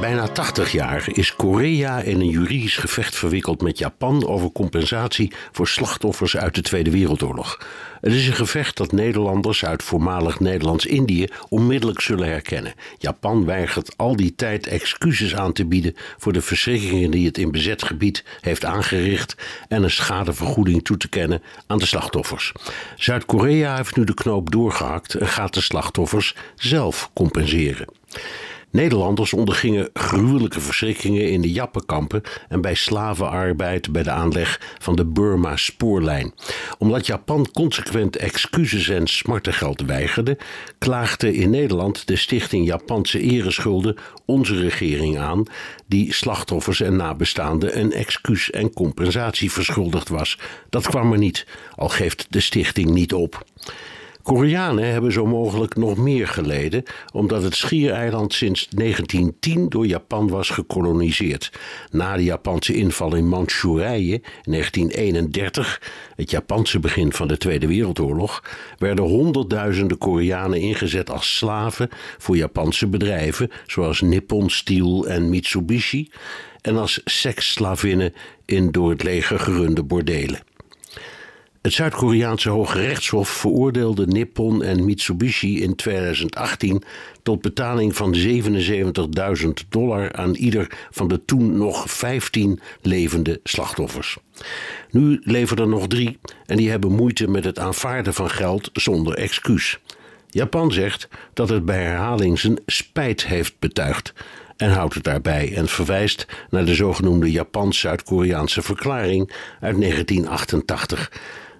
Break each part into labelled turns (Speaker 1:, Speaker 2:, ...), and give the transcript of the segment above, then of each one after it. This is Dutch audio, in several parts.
Speaker 1: Bijna 80 jaar is Korea in een juridisch gevecht verwikkeld met Japan over compensatie voor slachtoffers uit de Tweede Wereldoorlog. Het is een gevecht dat Nederlanders uit voormalig Nederlands-Indië onmiddellijk zullen herkennen. Japan weigert al die tijd excuses aan te bieden voor de verschrikkingen die het in bezet gebied heeft aangericht en een schadevergoeding toe te kennen aan de slachtoffers. Zuid-Korea heeft nu de knoop doorgehakt en gaat de slachtoffers zelf compenseren. Nederlanders ondergingen gruwelijke verschrikkingen in de Jappenkampen en bij slavenarbeid bij de aanleg van de Burma-spoorlijn. Omdat Japan consequent excuses en smartengeld weigerde, klaagde in Nederland de Stichting Japanse Ereschulden onze regering aan, die slachtoffers en nabestaanden een excuus en compensatie verschuldigd was. Dat kwam er niet, al geeft de stichting niet op. Koreanen hebben zo mogelijk nog meer geleden, omdat het schiereiland sinds 1910 door Japan was gekoloniseerd. Na de Japanse inval in Manchurije in 1931, het Japanse begin van de Tweede Wereldoorlog, werden honderdduizenden Koreanen ingezet als slaven voor Japanse bedrijven zoals Nippon Steel en Mitsubishi en als seksslavinnen in door het leger gerunde bordelen. Het Zuid-Koreaanse Hoge Rechtshof veroordeelde Nippon en Mitsubishi in 2018 tot betaling van 77.000 dollar aan ieder van de toen nog 15 levende slachtoffers. Nu leven er nog drie en die hebben moeite met het aanvaarden van geld zonder excuus. Japan zegt dat het bij herhaling zijn spijt heeft betuigd en houdt het daarbij en verwijst naar de zogenoemde Japans-Zuid-Koreaanse verklaring uit 1988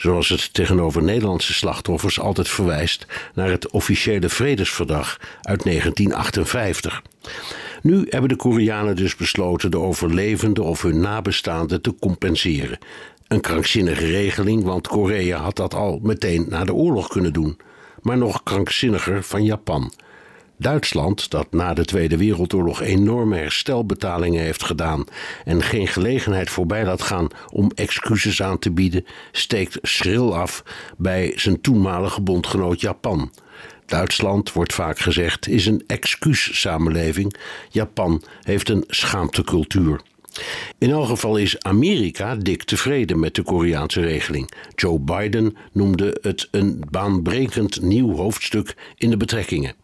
Speaker 1: zoals het tegenover Nederlandse slachtoffers altijd verwijst naar het officiële vredesverdrag uit 1958. Nu hebben de Koreanen dus besloten de overlevenden of hun nabestaanden te compenseren. Een krankzinnige regeling, want Korea had dat al meteen na de oorlog kunnen doen. Maar nog krankzinniger van Japan. Duitsland, dat na de Tweede Wereldoorlog enorme herstelbetalingen heeft gedaan en geen gelegenheid voorbij laat gaan om excuses aan te bieden, steekt schril af bij zijn toenmalige bondgenoot Japan. Duitsland, wordt vaak gezegd, is een excuussamenleving. Japan heeft een schaamtecultuur. In elk geval is Amerika dik tevreden met de Koreaanse regeling. Joe Biden noemde het een baanbrekend nieuw hoofdstuk in de betrekkingen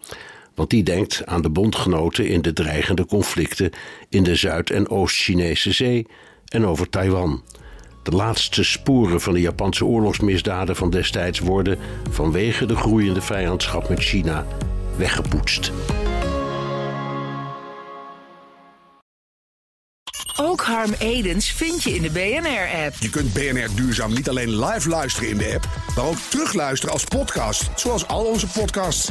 Speaker 1: want die denkt aan de bondgenoten in de dreigende conflicten in de Zuid- en Oost-Chinese Zee en over Taiwan. De laatste sporen van de Japanse oorlogsmisdaden van destijds worden vanwege de groeiende vijandschap met China weggepoetst.
Speaker 2: Ook Harm Edens vind je in de BNR-app.
Speaker 3: Je kunt BNR Duurzaam niet alleen live luisteren in de app, maar ook terugluisteren als podcast, zoals al onze podcasts.